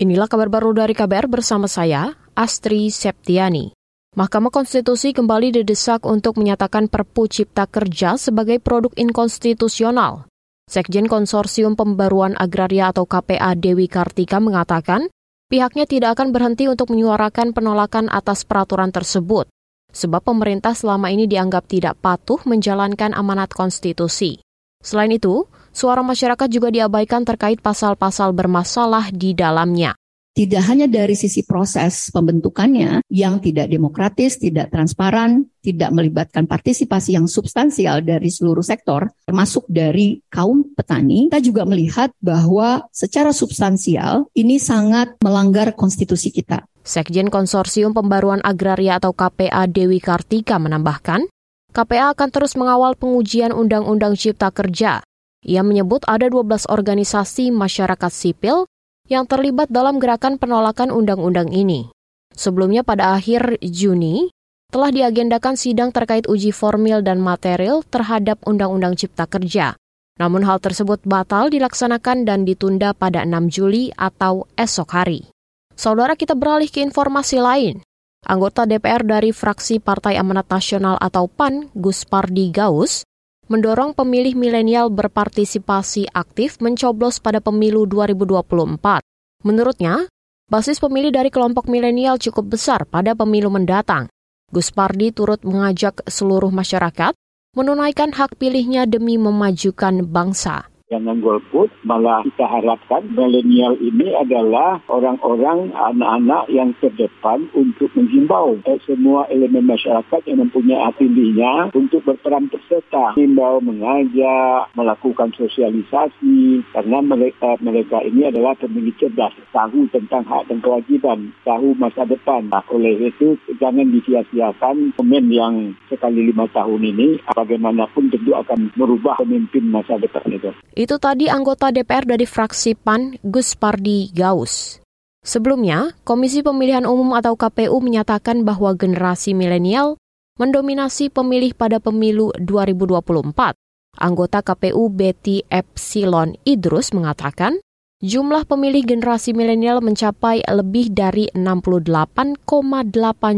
Inilah kabar baru dari KBR bersama saya, Astri Septiani. Mahkamah Konstitusi kembali didesak untuk menyatakan Perpu Cipta Kerja sebagai produk inkonstitusional. Sekjen Konsorsium Pembaruan Agraria atau KPA Dewi Kartika mengatakan, pihaknya tidak akan berhenti untuk menyuarakan penolakan atas peraturan tersebut, sebab pemerintah selama ini dianggap tidak patuh menjalankan amanat konstitusi. Selain itu, suara masyarakat juga diabaikan terkait pasal-pasal bermasalah di dalamnya tidak hanya dari sisi proses pembentukannya yang tidak demokratis, tidak transparan, tidak melibatkan partisipasi yang substansial dari seluruh sektor, termasuk dari kaum petani, kita juga melihat bahwa secara substansial ini sangat melanggar konstitusi kita. Sekjen Konsorsium Pembaruan Agraria atau KPA Dewi Kartika menambahkan, KPA akan terus mengawal pengujian Undang-Undang Cipta Kerja. Ia menyebut ada 12 organisasi masyarakat sipil yang terlibat dalam gerakan penolakan undang-undang ini. Sebelumnya pada akhir Juni, telah diagendakan sidang terkait uji formil dan material terhadap Undang-Undang Cipta Kerja. Namun hal tersebut batal dilaksanakan dan ditunda pada 6 Juli atau esok hari. Saudara kita beralih ke informasi lain. Anggota DPR dari fraksi Partai Amanat Nasional atau PAN, Gus Pardi Gaus, mendorong pemilih milenial berpartisipasi aktif mencoblos pada pemilu 2024. Menurutnya, basis pemilih dari kelompok milenial cukup besar pada pemilu mendatang. Gus Pardi turut mengajak seluruh masyarakat menunaikan hak pilihnya demi memajukan bangsa jangan golput, malah kita harapkan milenial ini adalah orang-orang anak-anak yang terdepan untuk menghimbau semua elemen masyarakat yang mempunyai pilihnya untuk berperan serta, himbau, mengajak, melakukan sosialisasi, karena mereka mereka ini adalah pemilih cerdas, tahu tentang hak dan kewajiban, tahu masa depan. Nah, oleh itu jangan disia-siakan pemain yang sekali lima tahun ini, bagaimanapun tentu akan merubah pemimpin masa depan itu. Itu tadi anggota DPR dari fraksi PAN, Gus Pardi Gaus. Sebelumnya, Komisi Pemilihan Umum atau KPU menyatakan bahwa generasi milenial mendominasi pemilih pada pemilu 2024. Anggota KPU Betty Epsilon Idrus mengatakan, jumlah pemilih generasi milenial mencapai lebih dari 68,8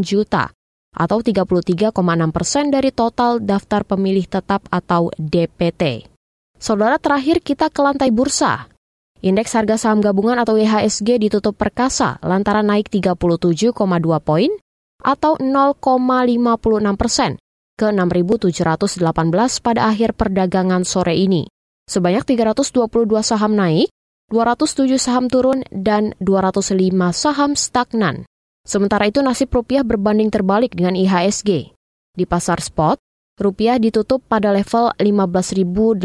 juta atau 33,6 persen dari total daftar pemilih tetap atau DPT. Saudara terakhir kita ke lantai bursa. Indeks harga saham gabungan atau IHSG ditutup perkasa lantaran naik 37,2 poin atau 0,56 persen ke 6.718 pada akhir perdagangan sore ini. Sebanyak 322 saham naik, 207 saham turun, dan 205 saham stagnan. Sementara itu nasib rupiah berbanding terbalik dengan IHSG. Di pasar spot, rupiah ditutup pada level 15.018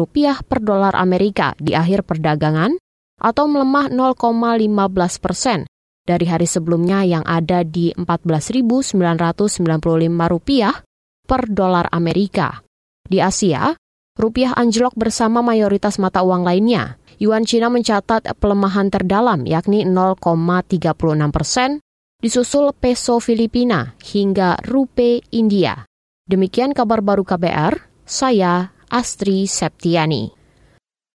rupiah per dolar Amerika di akhir perdagangan atau melemah 0,15 persen dari hari sebelumnya yang ada di 14.995 rupiah per dolar Amerika. Di Asia, rupiah anjlok bersama mayoritas mata uang lainnya. Yuan Cina mencatat pelemahan terdalam yakni 0,36 persen, disusul peso Filipina hingga rupiah India. Demikian kabar baru KBR, saya Astri Septiani.